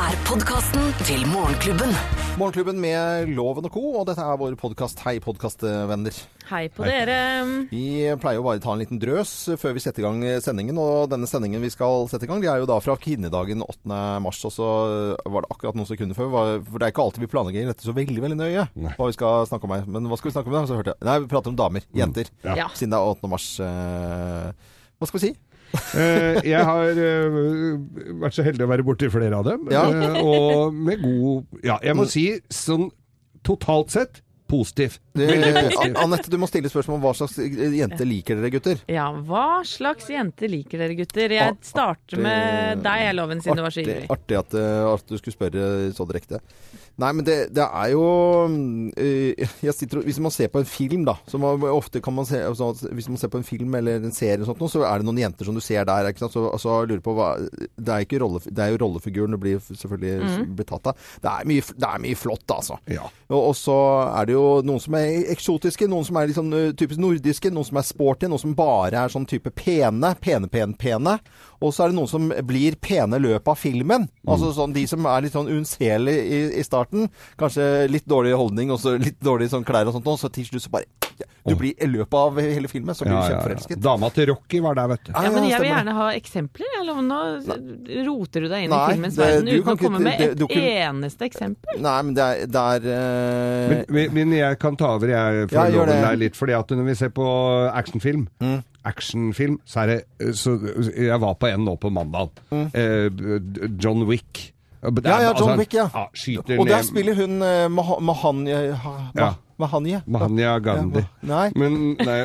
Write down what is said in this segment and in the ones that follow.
er podkasten til Morgenklubben. Morgenklubben med Loven og Co. Og dette er vår podkast. Hei, podkastvenner. Hei på dere. Vi pleier jo bare å ta en liten drøs før vi setter i gang sendingen. Og denne sendingen vi skal sette i gang, det er jo da fra kvinnedagen 8. mars. Og så var det akkurat noen sekunder før. For det er ikke alltid vi planlegger dette så veldig veldig nøye. Hva vi skal snakke om her. Men hva skal vi snakke om da? Så hørte jeg. Nei, vi prater om damer. Jenter. Ja. Siden det er 8. mars. eh, Hva skal vi si? Eh, jeg har eh, vært så heldig å være borti flere av dem, Ja. eh, og med god Ja, jeg må si sånn totalt sett positiv. Anette, du må stille spørsmål om hva slags jente liker dere, gutter? Ja, hva slags jente liker dere, gutter? Jeg starter med deg, jeg, Loven, siden du var så Artig, ivrig. artig at, eh, at du skulle spørre så direkte. Nei, men det, det er jo eh, jeg sitter, Hvis man ser på en film, da så Ofte kan man se altså, Hvis man ser på en film eller en serie, sånt, så er det noen jenter som du ser der. Ikke sant? Så, så lurer på hva Det er, ikke rolle, det er jo rollefiguren du blir selvfølgelig Mm. blir tatt av. Det er mye, det er mye flott, altså. Ja. Og, og så er det jo noen som er eksotiske, noen som er sånn uh, typisk nordiske, noen som er sporty, noen som bare er sånn type pene, pene, pene, pene. Og så er det noen som blir pene i løpet av filmen. Altså sånn de som er litt sånn unnselige i, i starten. Kanskje litt dårlig holdning og så litt dårlig sånn klær og sånt, og så til slutt så bare Du blir i løpet av hele filmen så blir Ja, du ja, ja. kjempeforelsket. Dama til Rocky var der, vet du. Ja, men jeg vil gjerne ha eksempler. Eller. Nå roter du deg inn Nei, i filmens verden uten å komme med det- et du kan- eneste eksempel. Nei, men det er, det er eh, Men, men- jeg kan ta over, jeg, for loven det. deg litt. fordi at når vi ser på actionfilm, Mm. actionfilm, så er det så, Jeg var på en nå på mandag. Eh, John Wick. Er- Mm. Ja, ja, John altså, Wick, ja. ja Og der ned spiller hun uh, Mahanje ha, Ja. Mahanje? Mahanya Gandhi. Ja, Nei. Men nei,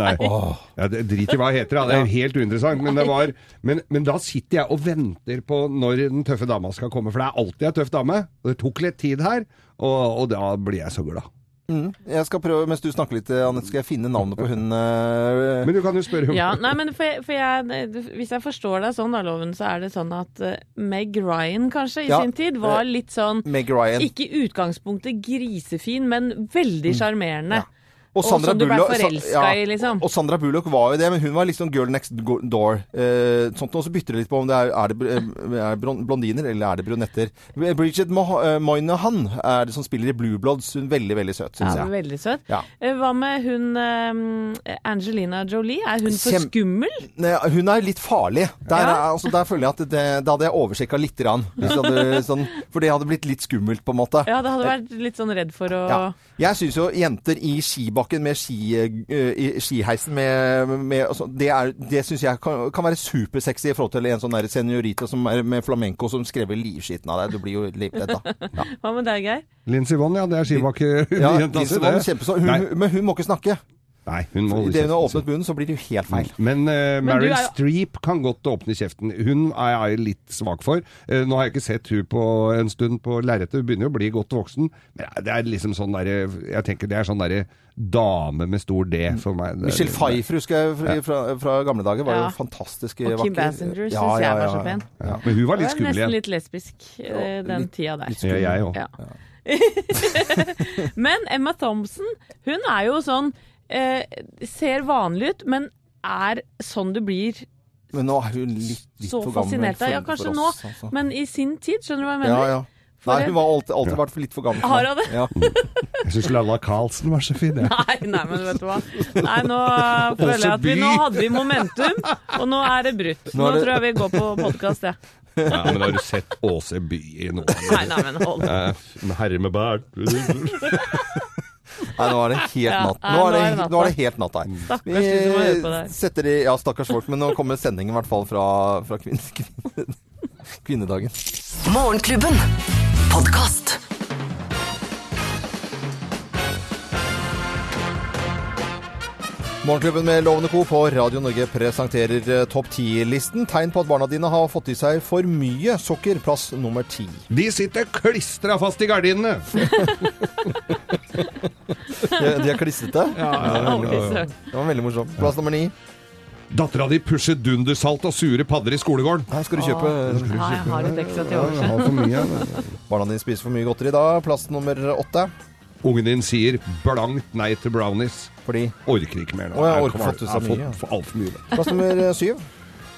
nei. Ja, drit i hva det heter, det er helt uinteressant. Men, det var, men, men da sitter jeg og venter på når den tøffe dama skal komme, for det er alltid ei tøff dame. Og det tok litt tid her, og, og da blir jeg så glad. Mm. Jeg skal prøve, Mens du snakker litt, Anette, skal jeg finne navnet på hun eh, Men du kan jo spørre om Ja, nei, men for jeg, for jeg, Hvis jeg forstår deg sånn, da, Loven, så er det sånn at eh, Meg Ryan kanskje i Ja, sin tid var litt sånn Meg Ryan. Ikke i utgangspunktet grisefin, men veldig sjarmerende. Ja. Og Sandra som du ble Bullock- forelska ja, i, liksom. Og Sandra Bullock var jo det, men hun var liksom girl next door. Eh, sånt, og så bytter det litt på om det er, er, det, eh, er blondiner eller er det brunetter. Bridget Mo eh, Moynihan er det som spiller i Blue Bloods. Hun er veldig, veldig søt, syns Ja, jeg. veldig søt. Ja. Eh, Hva med hun eh, Angelina Jolie? Er hun for Kjem- skummel? Ne, hun er litt farlig. Der, Ja. altså, der føler jeg at det, det hadde jeg oversjekka litt. Grann, hadde, sånn, for det hadde blitt litt skummelt, på en måte. Ja, det hadde vært litt sånn redd for å Ja. Jeg syns jo jenter i skibakken med ski, eh, i skiheisen med, med altså, Det, er- det syns jeg kan, kan være supersexy i forhold til en sånn der seniorita som er med flamenco som skrever livskiten av deg. Du blir jo livredd, da. Ja. Hva med deg, Geir? Lincy Vonn, ja. Det er skibakke Ja, si, Lise Vonn, hun, men hun må ikke snakke. Nei, hun må holde Idet hun har åpnet munnen, så blir det jo helt feil. Men, uh, Meryl er jo- Streep kan godt åpne kjeften. Hun er jeg litt svak for. Uh, nå har jeg ikke sett hun på en stund på lerretet. Hun begynner jo å bli godt voksen. Men det er liksom sånn derre Jeg tenker det er sånn derre dame med stor D for meg. Michelle Pfeiffer husker jeg fra, fra, fra gamle dager. Var Ja. jo fantastisk Og Kim Bassinger Basinger syns Ja, ja, jeg var så ja. pen. Ja, men hun var litt Hun igjen. Nesten litt lesbisk eh, den litt- tida der. litt Ja, jeg òg. Ja. men Emma Thompson, hun er jo sånn eh, Ser vanlig ut, men er sånn du blir Men nå er hun litt, litt for gammel av. Ja, for- kanskje for nå, oss, altså. men i sin tid, skjønner du hva jeg mener? Ja, ja. Nei, hun har alltid, alltid vært litt for gammel. Har hun det? Ja. Jeg syns Lalla Carlsen var så fin, jeg. Nei, nei, men vet du hva. Nei, nå uh, føler jeg at vi nå hadde vi momentum, og nå er det brutt. Nå Nå det- tror jeg vi går på podkast, jeg. Ja, men har du sett Åse By i noe? Nei, nei, men hold. Eh, Herre med bært Nei, nå er det helt natt. Nå er det, nå er det er helt natt her. Stakkars de som må på det setter i Ja, stakkars folk, men nå kommer sendingen i hvert fall fra, fra kvinne, kvinne, kvinnedagen. Morgenklubben. Podcast. Morgenklubben med Lovende Co. på Radio Norge presenterer eh, Topp 10-listen. Tegn på at barna dine har fått i seg for mye sukker. Plass nummer ti. De sitter klistra fast i gardinene! De, de er klissete. Ja, ja, ja. Det var veldig morsomt. Plass nummer ni. Dattera di pusher dundersalt og sure padder i skolegården. Her skal du kjøpe Ja, jeg har litt ekstra til overs. Har for mye. Barna dine spiser for mye godteri da. Plass nummer åtte. Ungen din sier blankt nei til brownies. Fordi Orker ikke mer nå. Å, jeg orker fått så har mye, altfor mye. Plass nummer eh, syv.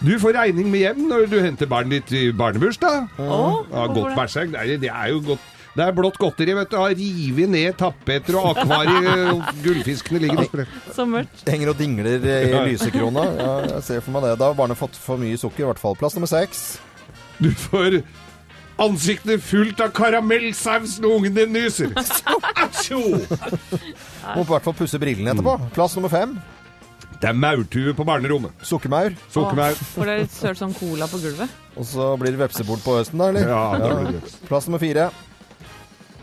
Du får regning med hjem når du henter barnet ditt i barnebursdag. Ja, godt det? det er jo godt. Det er blått godteri, vet du. Har revet ned tapeter og akvarier. Gullfiskene ligger og spredt. Så mørkt. Henger og dingler i lysekrona. Ja, jeg ser for meg det. Da har barnet fått for mye sukker, i hvert fall. Plass nummer seks. Du får ansiktet fullt av karamellsaus når ungen din nyser. Atsjo! Må i hvert fall pusse brillene etterpå. Plass nummer fem. Det er maurtue på barnerommet. Sukkermaur. Sukkermaur. det er litt sølt som cola på gulvet? Og så blir det vepsebol på høsten, da, eller? Ja, da blir det. Plass nummer fire.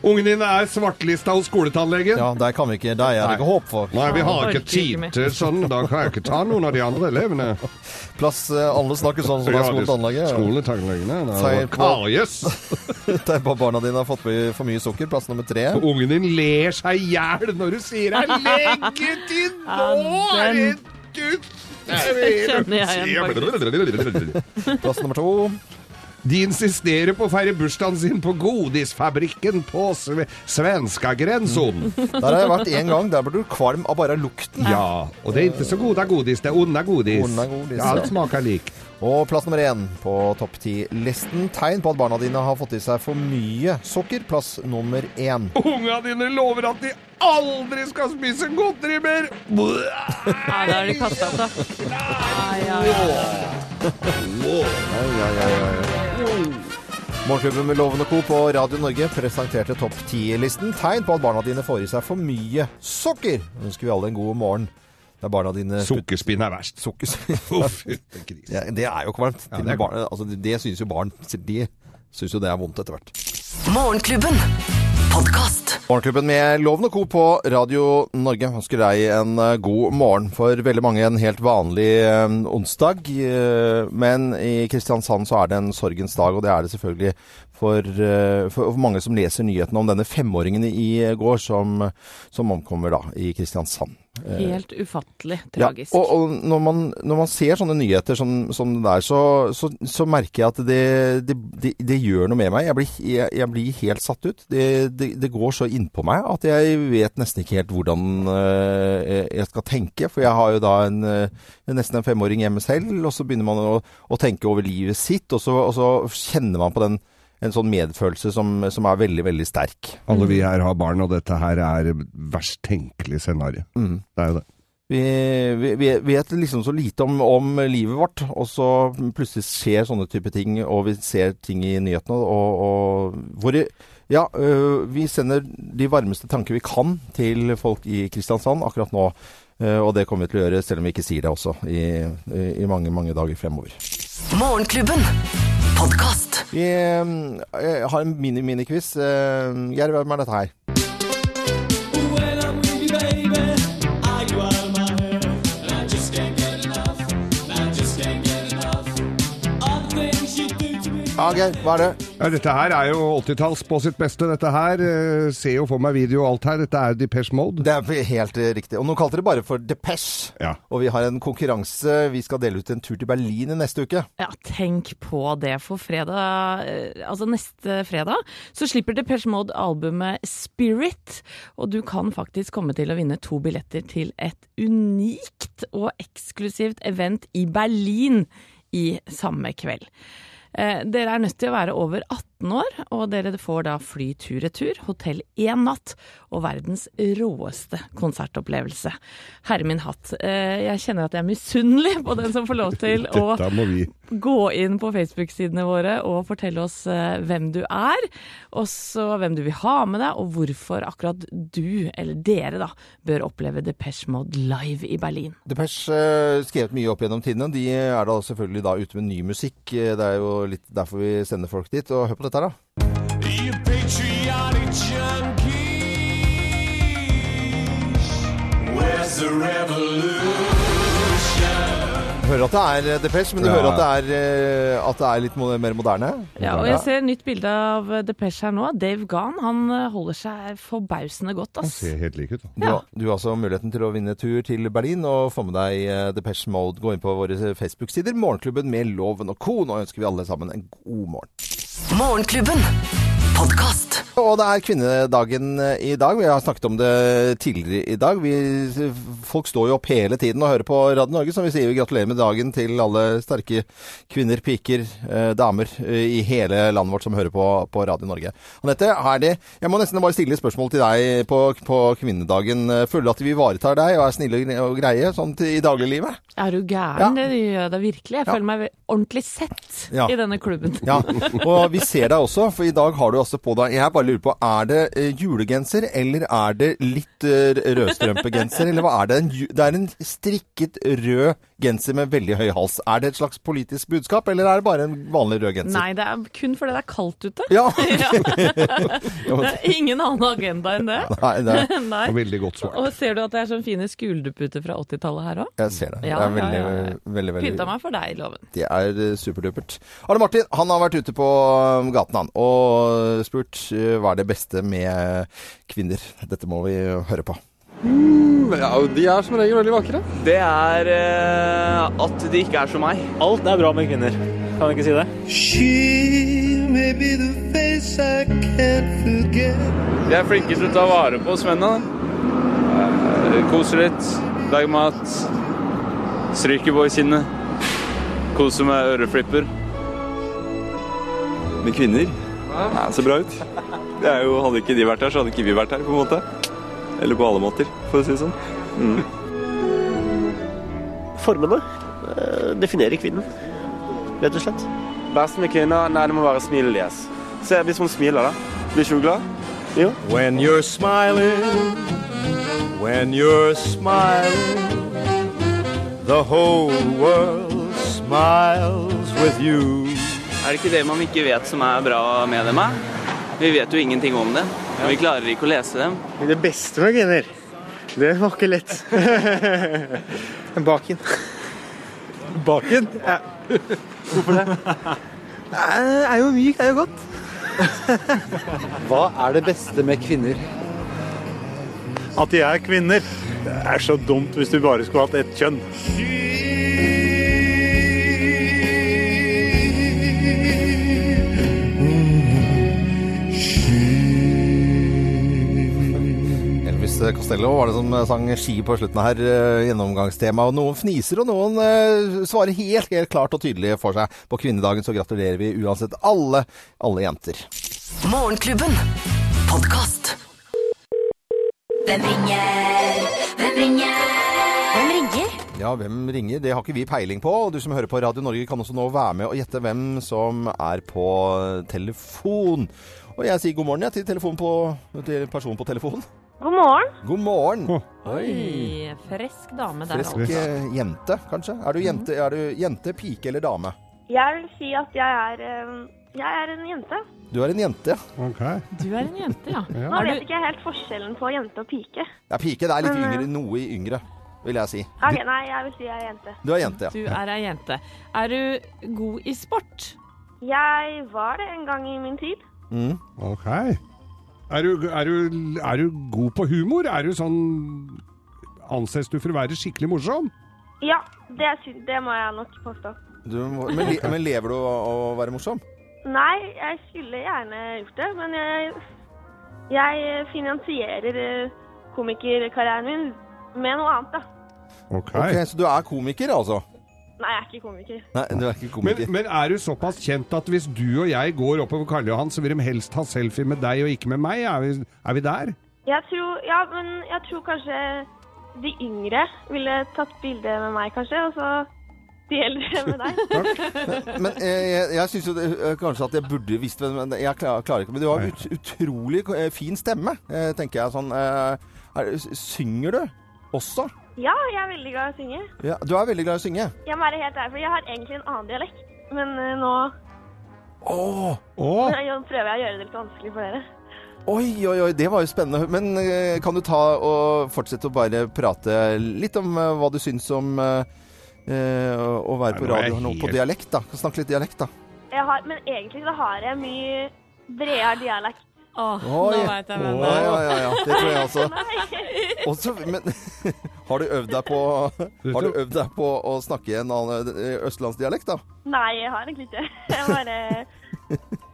Ungen din er svartlista hos skoletannlegen. Ja, der kan vi ikke Der er det ikke håp for. Nei, vi har ikke tid til sånn. Da kan jeg ikke ta noen av de andre elevene. Plass eh, Alle snakker sånn som det er anlegget. Skoletannlegene. Sier Og på- at barna dine har fått for for mye sukker. Plass nummer tre. Ungen din ler seg i hjel når du sier 'jeg legger til nå'! Ja, den- er det kjenner jeg igjen, Plass nummer to. De insisterer på å feire bursdagen sin på Godisfabrikken på sve svenskagrensen. Der har jeg vært én gang. Der blir du kvalm av bare lukten. Ja, og det er ikke så gode godis, det er onde godis. Onde godis, Ja. Alt smaker lik. Og plass nummer én på topp ti-listen. Tegn på at barna dine har fått i seg for mye sukker. Plass nummer én. Unga dine lover at de aldri skal spise godteri mer. Ja, da er de kasta opp, da. Ja, ja, ja. Morgenklubben med Loven og Co. på Radio Norge presenterte topp 10-listen. Tegn på at barna dine får i seg for mye sukker. Nå ønsker vi alle en god morgen. Der barna dine Sukkerspinn er verst. Sukker Uff, Det er jo kvalmt. Ja, det er altså, det syns jo barn De syns jo det er vondt etter hvert. Morgenklubben. Podkast. Morgenklubben med Loven og Co. på Radio Norge ønsker deg en eh, god morgen. For veldig mange en helt vanlig eh, onsdag. eh, men i Kristiansand så er det en sorgens dag, og det er det selvfølgelig for, eh, for for mange som leser nyhetene om denne femåringen i går som, som omkommer da i Kristiansand. Helt ufattelig Ja, tragisk. og, og når, man, når man ser sånne nyheter som, som det der, så, så, så merker jeg at det, det, det, det gjør noe med meg. Jeg blir, jeg, jeg blir helt satt ut. Det, går så innpå meg at jeg vet nesten ikke helt hvordan eh, jeg skal tenke. For jeg har jo da en, eh, nesten en femåring hjemme selv, og så begynner man å, å tenke over livet sitt, og så, og så kjenner man på den en sånn medfølelse som, som er veldig, veldig sterk. Alle vi her har barn, og dette her er verst tenkelig scenario. Mm. Det er jo det. Vi, vi, vi vet liksom så lite om, om livet vårt, og så plutselig skjer sånne type ting, og vi ser ting i nyhetene, og, og hvor ja, øh, vi sender de varmeste tanker vi kan til folk i Kristiansand akkurat nå. øh, Og det kommer vi til å gjøre, selv om vi ikke sier det også, i, i mange, mange dager fremover. Morgenklubben. Podkast. Vi øh, har en mini-mini-quiz. Uh, Geir, hvem er dette her? Ja, Geir, hva er det? Ja, dette her er jo 80-talls på sitt beste. Dette her eh, ser jo for meg video og alt her. Dette er Depeche Mode. Det er helt eh, riktig. Og nå kalte dere bare for Depeche. Ja. Og vi har en konkurranse. Vi skal dele ut en tur til Berlin i neste uke. Ja, tenk på det. For fredag, eh, altså neste fredag, så slipper Depeche Mode albumet Spirit. Og du kan faktisk komme til å vinne to billetter til et unikt og eksklusivt event i Berlin i samme kveld. Eh, dere er nødt til å være over 18 år, og dere får da fly tur-retur, hotell én natt og verdens råeste konsertopplevelse. Herre min hatt. Eh, jeg kjenner at jeg er misunnelig på den som får lov til å gå inn på Facebook-sidene våre og fortelle oss eh, hvem du er, og så hvem du vil ha med deg, og hvorfor akkurat du, eller dere da, bør oppleve Depeche Mode live i Berlin. Depeche uh, skrevet mye opp gjennom tidene. De er da selvfølgelig da ute med ny musikk. Eh, Det er jo litt derfor vi sender folk dit. Og hør på dette da. You patriotic junkies. Where's the revolution? Hører at det er eh, Depeche, men du Ja. hører at det er, eh, at det er litt mer moderne. Ja, og jeg ser nytt bilde av Depeche her nå. Dave Gahn, han eh, holder seg forbausende godt, Han ser helt lik ut. da. Du, har- du har altså muligheten til å vinne tur til Berlin og få med deg eh, Depeche Mode. Gå inn på våre Facebook-sider. Morgenklubben med Loven og co. Nå ønsker vi alle sammen en god morgen. Morgenklubben. Podkast. Og det er kvinnedagen eh, i dag. Vi har snakket om det tidligere i dag. Vi, folk står jo opp hele tiden og hører på Radio Norge, som vi sier. Vi gratulerer med dagen til alle sterke kvinner, piker, eh, damer eh, i hele landet vårt som hører på, på Radio Norge. Anette, er det, jeg må nesten bare stille et spørsmål til deg på, på kvinnedagen. Føler du at vi ivaretar deg og er snille og greie sånn til, i dagliglivet? Er du gæren? Ja. Det gjør det virkelig. Jeg Ja. føler meg ordentlig sett Ja. i denne klubben. Ja, og vi ser deg også, for i dag har du altså på deg Jeg bare lurer på, er det eh, julegenser, eller er det litt eh, rødstrømpegenser, eller hva er det? Det er en strikket rød genser med veldig høy hals. Er det et slags politisk budskap, eller er det bare en vanlig rød genser? Nei, det er kun fordi det er kaldt ute. Ja. Det er ingen annen agenda enn det. Nei, det er, Nei. Veldig godt svar. Og ser du at det er sånne fine skulderputer fra 80-tallet her òg? jeg ser det. Ja, det er veldig, ja, ja, ja. veldig, veldig, Pynta meg for deg, Loven. Det er eh, superdupert. Arne Martin han har vært ute på um, gaten han, og spurt eh, hva er det beste med kvinner. Dette må vi høre på. Ja, de er som regel veldig vakre. Det er uh, at de ikke er som meg. Alt er bra med kvinner. Kan du ikke si det? De er flinke til å ta vare på oss mennene. Uh, Koser litt, lager mat, stryker sinnet. koser med øreflipper. Med kvinner ja, ser bra ut. Det er jo, hadde ikke de vært her, så hadde ikke vi vært her, på en måte. Eller på alle måter, for å si det sånn. Formene eh, definerer kvinnen, rett og slett. Best med kvinner? Nei, det må være smilet deres. Se, hvis hun smiler, da. Blir ikke hun glad? Jo. When you're smiling, when you're smiling, the whole world smiles with you. Er det ikke det man ikke vet som er bra med dem? Er? Vi vet jo ingenting om det. Og vi klarer ikke å lese dem. Det beste med kvinner, det var ikke lett. Baken. Baken? Ja. Hvorfor det? Det er jo mykt, det er jo godt. Hva er det beste med kvinner? At de er kvinner. Det er så dumt hvis du bare skulle hatt ett kjønn. Costello var det som sang ski på slutten her, eh, gjennomgangstema. Og noen fniser, og noen uh, svarer helt, helt klart og tydelig for seg. På kvinnedagen så gratulerer vi uansett alle, alle jenter. Morgenklubben. Podcast. Hvem ringer? Hvem ringer? Hvem ringer? Ja, hvem ringer? Det har ikke vi peiling på. Og du som hører på Radio Norge kan også nå være med og gjette hvem som er på telefon. Og jeg sier god morgen jeg, til, telefon på, til personen på telefonen. God morgen. God morgen. Oi, frisk dame der, Frisk altså. eh, jente, kanskje? Er du jente, er du jente, pike eller dame? Jeg vil si at jeg er, eh, jeg er en jente. Du er en jente, ja. Ok. Du er en jente, ja. Nå Er vet ikke jeg helt forskjellen på jente og pike. Ja, pike det er litt eh, yngre, noe yngre, vil jeg si. Okay, Nei, jeg vil si jeg er jente. Du er jente, ja. du er ei jente. Er du god i sport? Jeg var det en gang i min tid. Mm. Ok. Er du, er, du, er du god på humor? Er du sånn Anses du for å være skikkelig morsom? Ja, det, det må jeg nok påstå. Du, må- men, men lever du av å være morsom? Nei, jeg skulle gjerne gjort det, men jeg, jeg finansierer eh, komikerkarrieren min med noe annet, da. Ok. Ok, Så du er komiker, altså? Nei, jeg er ikke komiker. Nei, du er ikke komiker. men er du såpass kjent at hvis du og jeg går oppover Karl Johan, så vil de helst ha selfie med deg og ikke med meg? Er vi, er vi der? Jeg tror, ja, men jeg tror kanskje de yngre ville tatt bilde med meg, kanskje, og så de eldre med deg. Men jeg, jeg, jeg syns jo det, eh, kanskje at jeg burde visst det, men jeg klar, klarer ikke. Men du har ut, utrolig eh, fin stemme, eh, tenker jeg. Sånn, eh, er, synger du også? Ja, jeg er veldig glad i å synge. Ja, du er veldig glad i å synge? Jeg må være helt ærlig, for jeg har egentlig en annen dialekt. Men uh, nå oh, oh. nå prøver jeg å gjøre det litt vanskelig for dere. oi, oi, oi, det var jo spennende. Men uh, kan du ta og fortsette å bare prate litt om uh, hva du syns om å være Nei, på radio nå, på dialekt, da? Snakke litt dialekt, da. Jeg har, men egentlig så har jeg mye bredere dialekt. Åh, Oi. nå veit jeg hvem det er. ja, ja, ja, det tror jeg også. Også, men har du øvd deg på Har du øvd deg på å snakke en annen eh, østlandsdialekt, da? Nei, jeg har egentlig ikke. Jeg bare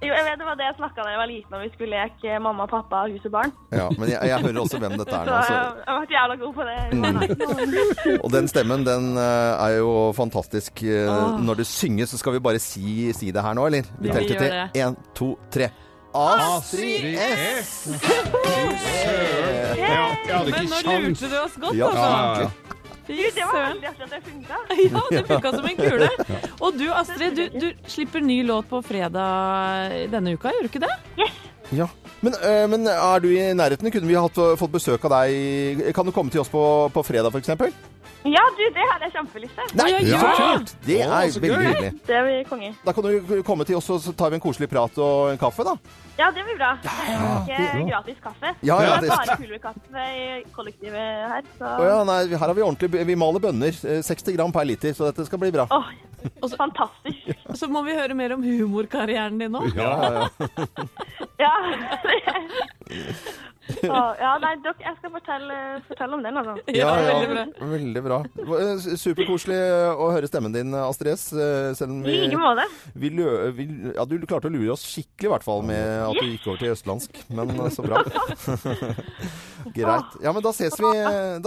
Jo, jeg vet det var det jeg snakka da jeg var liten og vi skulle leke mamma, pappa, hus og barn. Ja, men jeg, jeg hører også hvem dette er nå. Så. jeg har vært jævla god på det. Mm. Og den stemmen, den eh, er jo fantastisk. Eh, Åh. Når du synger, så skal vi bare si, si det her nå, eller? Vi Ja, telte til én, to, tre. Astrid S! Jeg hadde Men ikke nå sjans. lurte du oss godt, Ja, altså. Fy Du, det var søren. veldig artig at det funka. Ja, det funka som en kule. Og du Astrid, du, du slipper ny låt på fredag denne uka, gjør du ikke det? Ja. Men, eh, men er du i nærheten? Kunne vi hatt, fått besøk av deg? Kan du komme til oss på, på fredag, f.eks.? Ja, du, det hadde jeg kjempelyst til. Nei, ja, så ja. kult! Det er så veldig hyggelig. Det blir konge. Da kan du komme til oss, og så tar vi en koselig prat og en kaffe, da. Ja, det blir bra. Det er Ikke gratis kaffe. Ja, ja, det er bare pulverkaffe i kollektivet her, så Å ja, nei, her har vi ordentlig Vi maler bønner. eh, 60 gram per liter, så dette skal bli bra. Åh, fantastisk. Så må vi høre mer om humorkarrieren din nå. Ja, ja, ja. Ja. Nei, dere, jeg skal fortelle, fortelle om den, altså. Ja, ja, veldig bra. bra. Superkoselig å høre stemmen din, Astrid S. eh, Selv om I like måte. vi, lø, vi Ja, du klarte å lure oss skikkelig, i hvert fall, med at du gikk over til østlandsk. Men eh, så bra. Greit. Ja, men da ses vi,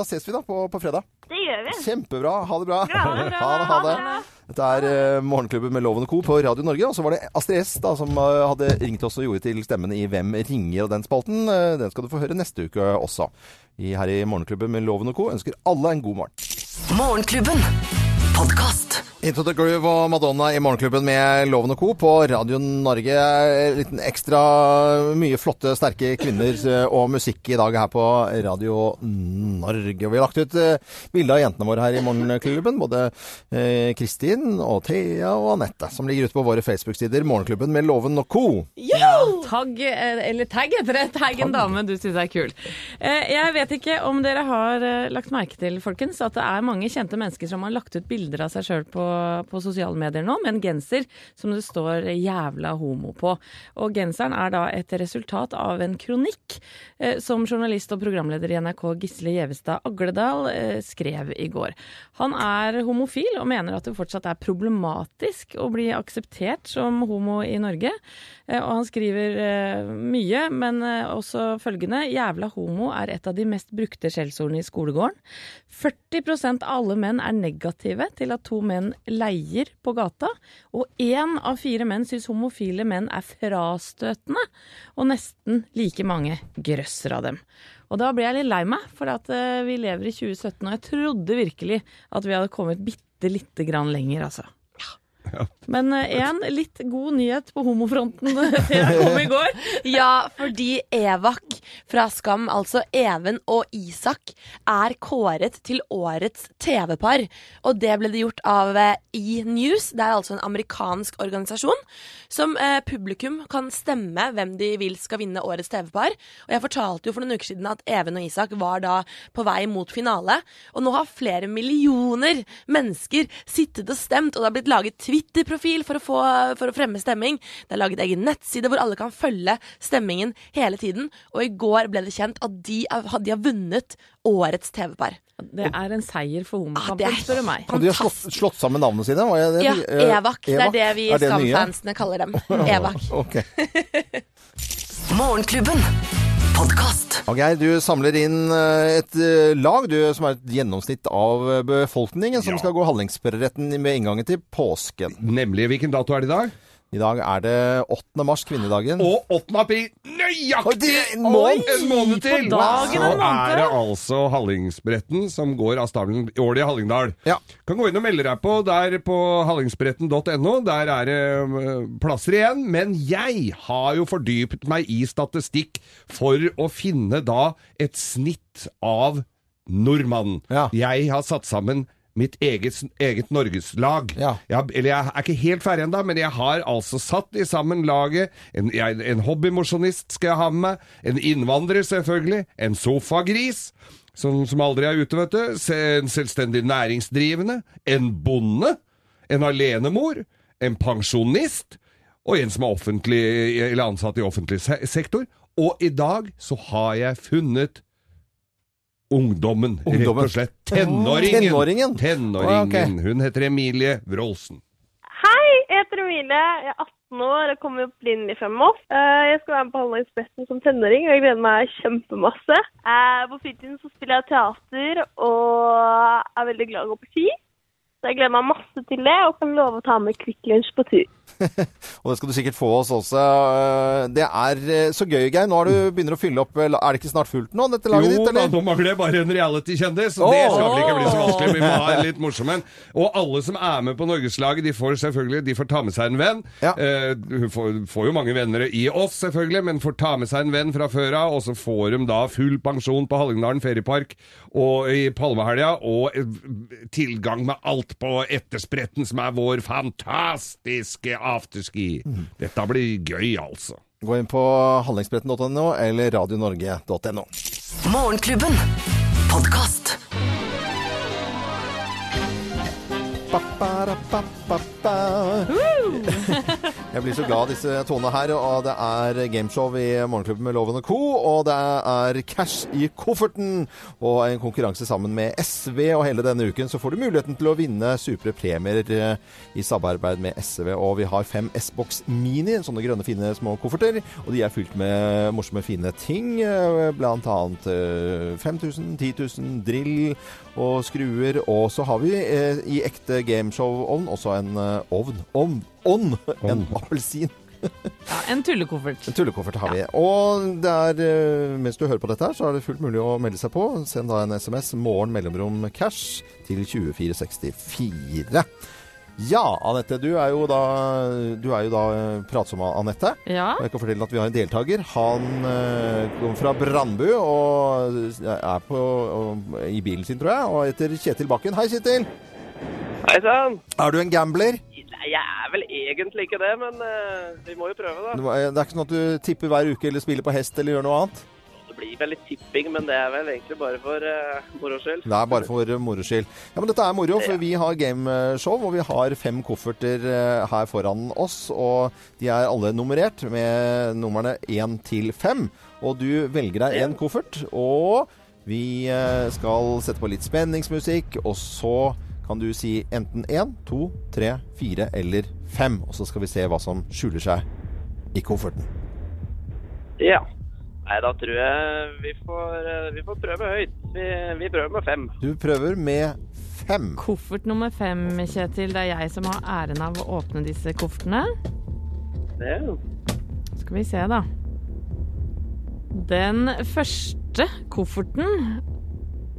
da, ses vi da på, på fredag. Det gjør vi. Kjempebra. Ha det bra. Ja, ha det bra. Ha det. Ha det. Dette er eh, Morgenklubben med Loven og Co. på Radio Norge. Og så var det Astrid S da, som eh, hadde ringt oss og gjorde til stemmen i Hvem ringer? Og den spalten eh, den skal du få høre neste uke også. I, her i Morgenklubben med Loven og Co. ønsker alle en god morgen. Morgenklubben. Podkast. Into the Groove og Madonna i Morgenklubben med Loven og Co. på Radio Norge. En liten ekstra mye flotte, sterke kvinner eh, og musikk i dag her på Radio Norge. Og vi har lagt ut eh, bilde av jentene våre her i Morgenklubben. Både eh, Kristin og Thea og Anette, som ligger ute på våre Facebook-sider. Morgenklubben med Loven og Co. Ja! Tagg, eh, eller tagg heter det. Tagg en dame du syns er kul. Eh, Jeg vet ikke om dere har eh, lagt merke til, folkens, at det er mange kjente mennesker som har lagt ut bilder av seg sjøl på, på sosiale medier nå, med en genser som det står 'jævla homo' på. Og genseren er da et resultat av en kronikk eh, som journalist og programleder i NRK Gisle Gjevestad Agledal eh, skrev i går. Han er homofil og mener at det fortsatt er problematisk å bli akseptert som homo i Norge. Eh, Og han skriver eh, mye, men eh, også følgende. Jævla homo er et av de mest brukte skjellsordene i skolegården. 40 av alle menn er negative til at to menn leier på gata. Og én av fire menn syns homofile menn er frastøtende. Og nesten like mange grøsser av dem. Og da ble jeg litt lei meg, for at vi lever i 2017, og jeg trodde virkelig at vi hadde kommet bitte lite grann lenger, altså. Men én litt god nyhet på homofronten kom i går. Ja, fordi Evak fra Skam, altså Even og Isak, er kåret til årets TV-par. Og det ble det gjort av uh, E-News. Det er altså en amerikansk organisasjon som uh, publikum kan stemme hvem de vil skal vinne årets TV-par. Og jeg fortalte jo for noen uker siden at Even og Isak var da på vei mot finale. Og nå har flere millioner mennesker sittet og stemt, og det har blitt laget Twitter-profil for, for å fremme stemming. Det er laget egen nettside hvor alle kan følge stemmingen hele tiden. Og i går ble det kjent at de, er, de har vunnet årets TV-par. Det er en seier for Ah, homokampen, det er spør du meg. Og de har slått, slått sammen navnene sine? Det? Ja, Eh, Evak. Det er det vi? Skam-fansene kaller dem. Evak. okay. Morgenklubben. Podkast. Geir, du samler inn eh, et eh, lag du, som er et gjennomsnitt av eh, befolkningen, som skal gå handlingsretten med inngangen til påsken. Nemlig. Hvilken dato er det i dag? I dag er det 8. mars, kvinnedagen. Og 8. april, nøyaktig en måned! en måned til! dagen Så er det altså Hallingsbretten som går av stabelen i året i Hallingdal. Ja. Kan gå inn og melde deg på der på hallingsbretten.no. Der er det øh, plasser igjen. Men jeg har jo fordypet meg i statistikk for å finne da et snitt av nordmannen. Ja. Jeg har satt sammen mitt eget, eget norgeslag. Ja. Eller jeg er ikke helt ferdig ennå, men jeg har altså satt i sammen laget. En, jeg, en hobbymosjonist skal jeg ha med meg. En innvandrer, selvfølgelig. En sofagris. Som, som aldri er ute, vet du. En selvstendig næringsdrivende. En bonde. En alenemor. En pensjonist. Og en som er offentlig, eller ansatt i offentlig se sektor. Og i dag så har jeg funnet ungdommen, Ungdommen. rett og slett. Tenåringen. Tenåringen. Tenåringen. Å, ok. Hun heter Emilie Wroldsen. Hei! jeg heter Emilie. Jeg er 18 år og kommer opprinnelig fra Moss. Eh, Jeg skal være med på Halvdagspressen som tenåring, og jeg gleder meg kjempemasse. Eh, På fritiden så spiller jeg teater og er veldig glad i å gå på ski. Så jeg gleder meg masse til det, og kan love å ta med Kvikk Lunsj på tur. Og det skal du sikkert få oss også. Eh, Det er eh, så gøy, Geir. Nå har du begynner å fylle opp Er det ikke snart fullt nå, dette laget Jo ditt? eller? nå mangler det bare en reality-kjendis. Oh! Det skal vel ikke bli så vanskelig. Vi må ha en litt morsom en. Og alle som er med på Norgeslaget, de får selvfølgelig de får ta med seg en venn. Eh, hun får, får jo mange venner i oss, selvfølgelig, men får ta med seg en venn fra før av. Og så får de da full pensjon på Hallingdalen feriepark og i Palmehelga, og eh, tilgang med alt på etterspretten, som er vår fantastiske afterski. Dette blir gøy, altså. Gå inn på handlingsbretten.no eller radionorge.no. Morgenklubben. Podcast Podkast. Jeg blir så glad disse tonene her. Og det er gameshow i Morgenklubben med Loven og Co. Og det er cash i kofferten. Og en konkurranse sammen med SV. Og hele denne uken så får du muligheten til å vinne supre premier eh, i samarbeid med SV. Og vi har fem S-Box Mini, sånne grønne, fine små kofferter. Og de er fylt med morsomme, fine ting. eh, Blant annet eh, 5000, 10 000 drill og skruer. Og så har vi eh, i ekte gameshow-ovn også en ovn. Ovn! Ovn! En appelsin. Ja, en tullekoffert. En tullekoffert har vi. Og det er, eh, mens du hører på dette her, så er det fullt mulig å melde seg på. Send da en SMS 'morgen mellomrom cash' til 2464. Ja, Anette, du er jo da, du er jo da pratsom, Anette. Ja. Og jeg kan fortelle at vi har en deltaker. Han eh, kommer fra Brandbu og er på, og, i bilen sin, tror jeg, og heter Kjetil Bakken. Hei, Kjetil! Hei sann! Er du en gambler? Jeg er vel egentlig ikke det, men eh, vi må jo prøve, da. Det er ikke sånn at du tipper hver uke eller spiller på hest eller gjør noe annet? Det blir vel litt tipping, men det er vel egentlig bare for uh, moro skyld. Det er bare for moro skyld. Ja, men dette er moro, for vi har gameshow, og vi har fem kofferter uh, her foran oss. Og de er alle nummerert med numrene én til fem. Og du velger deg en koffert, og vi uh, skal sette på litt spenningsmusikk, og så kan du si enten én, to, tre, fire eller fem. Og så skal vi se hva som skjuler seg i kofferten. Ja. Nei, da tror jeg vi får, eh, vi får prøve høyt. Vi, vi prøver med fem. Du prøver med fem. Koffert nummer fem, Kjetil. Det er jeg som har æren av å åpne disse koffertene. Ja. Skal vi se, da. Den første kofferten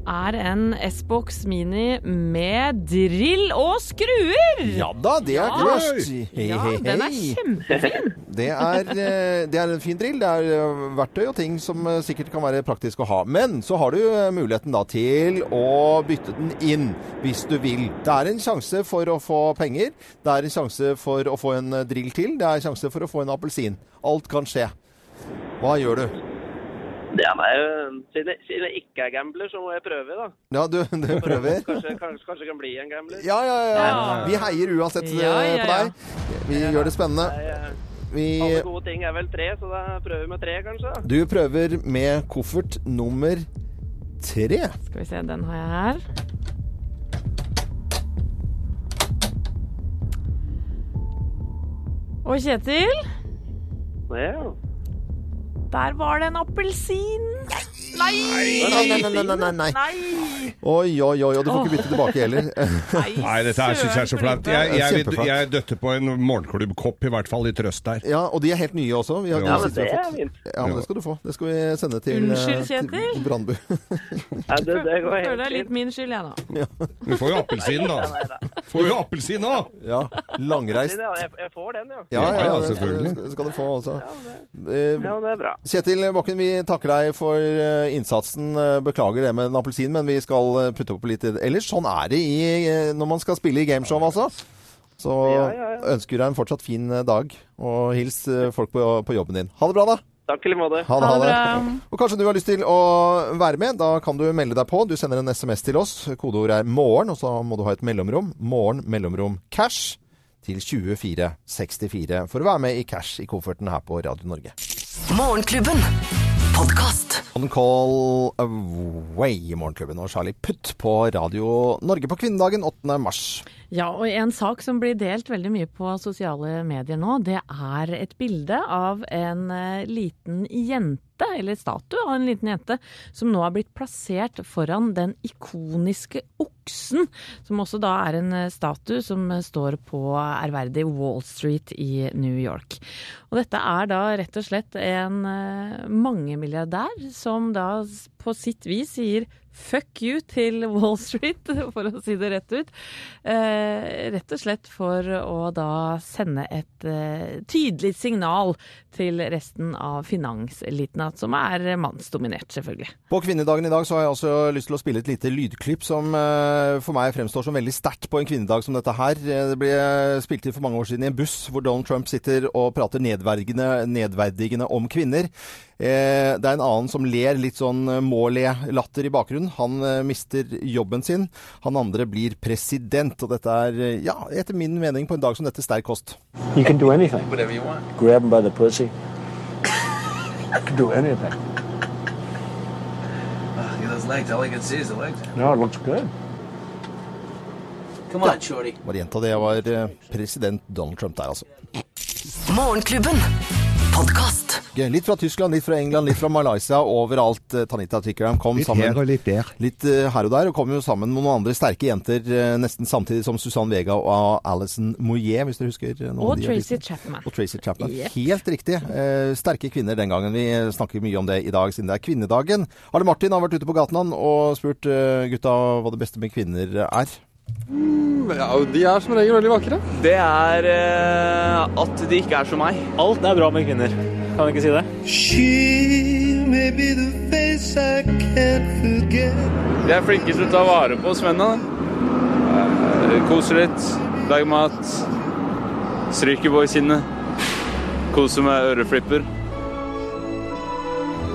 er en S-Box Mini med drill og skruer! Ja da, det er kult. Hei, Ja, hei, den er kjempefin. Det er, eh, det er en fin drill. Det er eh, verktøy og ting som eh, sikkert kan være praktisk å ha. Men så har du muligheten da til å bytte den inn hvis du vil. Det er en sjanse for å få penger. Det er en sjanse for å få en drill til. Det er en sjanse for å få en appelsin. Alt kan skje. Hva gjør du? Det nei, siden jeg, siden jeg ikke er gambler, så må jeg prøve, da. Ja, du, du prøver? Kanskje, kanskje, kan bli en gambler. Ja, ja, ja. Vi heier uansett eh, Ja, ja, på deg. Vi gjør det spennende. Vi, Alle gode ting er vel tre, så da prøver vi med tre, kanskje. du prøver med koffert nummer tre. Skal vi se, den har jeg her. Og Kjetil, Ja. Der var det en appelsin! Nei! Nei, nei, nei, nei, nei, nei. Nei! Oi, oi, oi, og du får ikke bytte tilbake heller. Nei, dette her syns jeg er så flaut. Jeg, jeg, jeg, jeg døtter på en morgenklubbkopp, i hvert fall i trøst der. Ja, og de er helt nye også. Vi har, Ja, men det er fint. Ja, men det skal du få. Det skal vi sende til, Unnskyld, eh, til Kjetil. Brandbu. Ja, det, det går det er litt min skyld, jeg, da. Du får jo appelsin, da. Får jo appelsin nå! Ja. Langreist. Ja, jeg, får den, ja. Ja, ja, Ja, det selvfølgelig. skal- skal du få også. Eh, Ja, det er bra. Kjetil Bakken, vi takker deg for eh, innsatsen. Eh, Beklager det med en appelsin, men vi skal eh, putte opp litt Ellers sånn er det i, eh, når man skal spille i gameshow, altså. Så Ja, ja, ja. ønsker deg en fortsatt fin dag, og hils folk på, på jobben din. Ha det bra, da. Takk i like måte. Ha det, ha det. Og kanskje du har lyst til å være med. Da kan du melde deg på. Du sender en SMS til oss. Kodeord er 'morgen', og så må du ha et mellomrom. Morgen, mellomrom, cash til 2464 for å være med i cash i kofferten her på Radio Norge. Morgenklubben. Podkast. On Call Away i Morgenklubben og Charlie Putt på Radio Norge på kvinnedagen 8. mars. Ja, og en sak som blir delt veldig mye på sosiale medier nå, det er et bilde av en eh, liten jente, eller statue av en liten jente, som nå har blitt plassert foran den ikoniske oksen, som også da er en eh, statue som står på ærverdig Wall Street i New York. Og dette er da rett og slett en eh, mangemilliardær som da på sitt vis sier fuck you til Wall Street, for å si det rett ut. Eh, rett og slett for å da sende et eh, tydelig signal til resten av finanseliten, som er mannsdominert, selvfølgelig. På kvinnedagen i dag så har jeg også lyst til å spille et lite lydklipp som eh, for meg fremstår som veldig sterkt på en kvinnedag som dette her. Eh, Det ble spilt inn for mange år siden i en buss hvor Donald Trump sitter og prater nedverdigende om kvinner. Eh, Det er en annen som ler litt sånn eh, må-le-latter i bakgrunnen. Han eh, mister jobben sin. Han andre blir president. Og dette er, eh, ja, etter min mening på en dag som dette, sterk kost. You can do anything. Whatever you want. Grab him by the pussy. You can do anything. Look at those legs. All I can see is the legs. No, it looks good. Come on, shorty. Bare gjenta det. var eh, president Donald Trump der, altså. Morgenklubben. Podkast. Litt fra Tyskland, litt fra England, litt fra Malaysia. Overalt. eh, Tanita Tikram kom Litt sammen. her og litt der. Litt eh, her og der, og kom jo sammen med noen andre sterke jenter eh, nesten samtidig som Susanne Vega og Alison Moyet, hvis dere husker noen Og de Tracy. Chapman. Og Tracy Chapman. Yep. Helt riktig. Eh, sterke kvinner den gangen. Vi snakker mye om det i dag, siden det er kvinnedagen. Arne Martin har vært ute på gaten han, og spurt gutta hva det beste med kvinner er. Ja, de er som regel veldig vakre. Det er eh, at de ikke er som meg. Alt er bra med kvinner. Kan du ikke si det? De er flinke til å ta vare på oss mennene. Koser Kose litt, lager mat, stryker boysinnet, kose med øreflipper.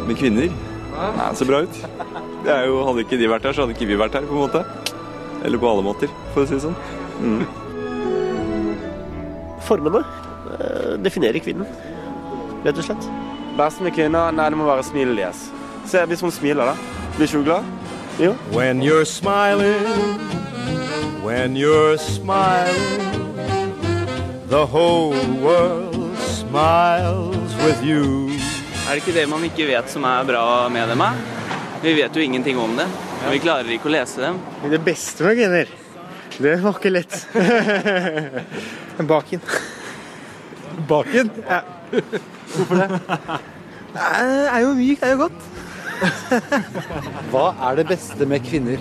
Med kvinner? Nei, ser bra ut. Det er jo, hadde ikke de vært her, så hadde ikke vi vært her, på en måte. Eller på alle måter, for å si det sånn. Mm. Formene eh, definerer kvinnen, rett og slett. Beste med kvinner? Nei, det må være smilet deres. Se, hvis hun smiler, da. Blir ikke hun glad? Jo. When you're smiling, when you're smiling, the whole world smiles with you. Er det ikke det man ikke vet som er bra med dem? Er? Vi vet jo ingenting om det. og Vi klarer ikke å lese dem. Det beste med kvinner, det var ikke lett. Baken. Baken? Ja. Hvorfor det? Det er jo mykt, det er jo godt. Hva er det beste med kvinner?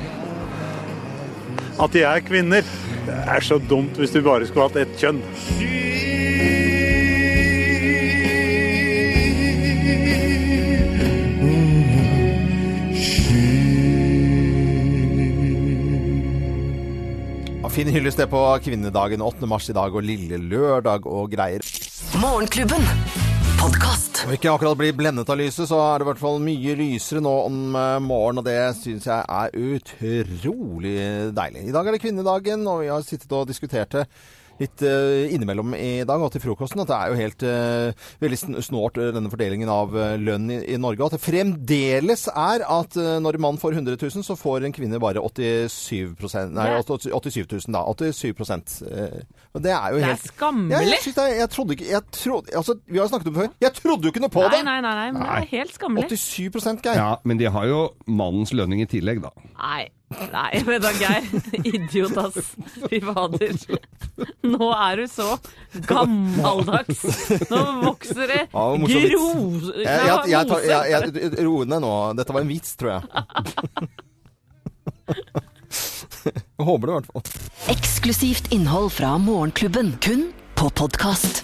At de er kvinner. Det er så dumt hvis du bare skulle hatt ett kjønn. Finn fin hyllest det på kvinnedagen 8. mars i dag, og lille lørdag og greier. Morgenklubben. Podcast. Om ikke akkurat blir blendet av lyset, så er det i hvert fall mye lysere nå om eh, morgenen, og det syns jeg er utrolig deilig. I dag er det kvinnedagen, og vi har sittet og diskutert det litt eh, innimellom i dag og til frokosten, at det er jo helt eh, veldig snålt eh, denne fordelingen av lønn i, i Norge. At det fremdeles er at når en mann får 100 000, så får en kvinne bare 87 Nei, Det 87 000, da. 87 eh, og Det er jo Det er skammelig. Ja, jeg, er, jeg trodde ikke jeg trodde, altså, Vi har snakket om det før. Jeg trodde jo ikke noe på Nei, det! nei, nei, nei, men det er helt skammelig. 87% Geir. Ja, men de har jo mannens lønning i tillegg, da. Nei, nei, vet da, Geir. Idiot, ass. Fy fader. Nå er du så gammeldags. Nå vokser det gro... Jeg, jeg, jeg, jeg, jeg, Ro ned nå. Dette var en vits, tror jeg. jeg håper det, i hvert fall. Eksklusivt innhold fra Morgenklubben. Kun på podkast.